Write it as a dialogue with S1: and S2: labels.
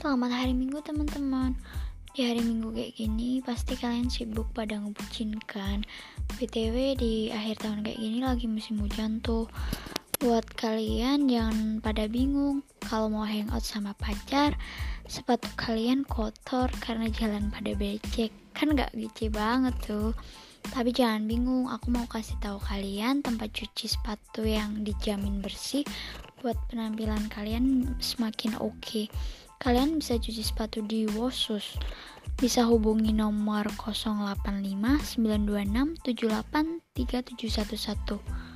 S1: Selamat hari Minggu teman-teman Di hari Minggu kayak gini Pasti kalian sibuk pada ngebucin kan BTW di akhir tahun kayak gini Lagi musim hujan tuh Buat kalian jangan pada bingung Kalau mau hangout sama pacar Sepatu kalian kotor Karena jalan pada becek Kan gak gici banget tuh tapi jangan bingung, aku mau kasih tahu kalian tempat cuci sepatu yang dijamin bersih buat penampilan kalian semakin oke. Okay. Kalian bisa cuci sepatu di Wosus. Bisa hubungi nomor 085 926 78 3711.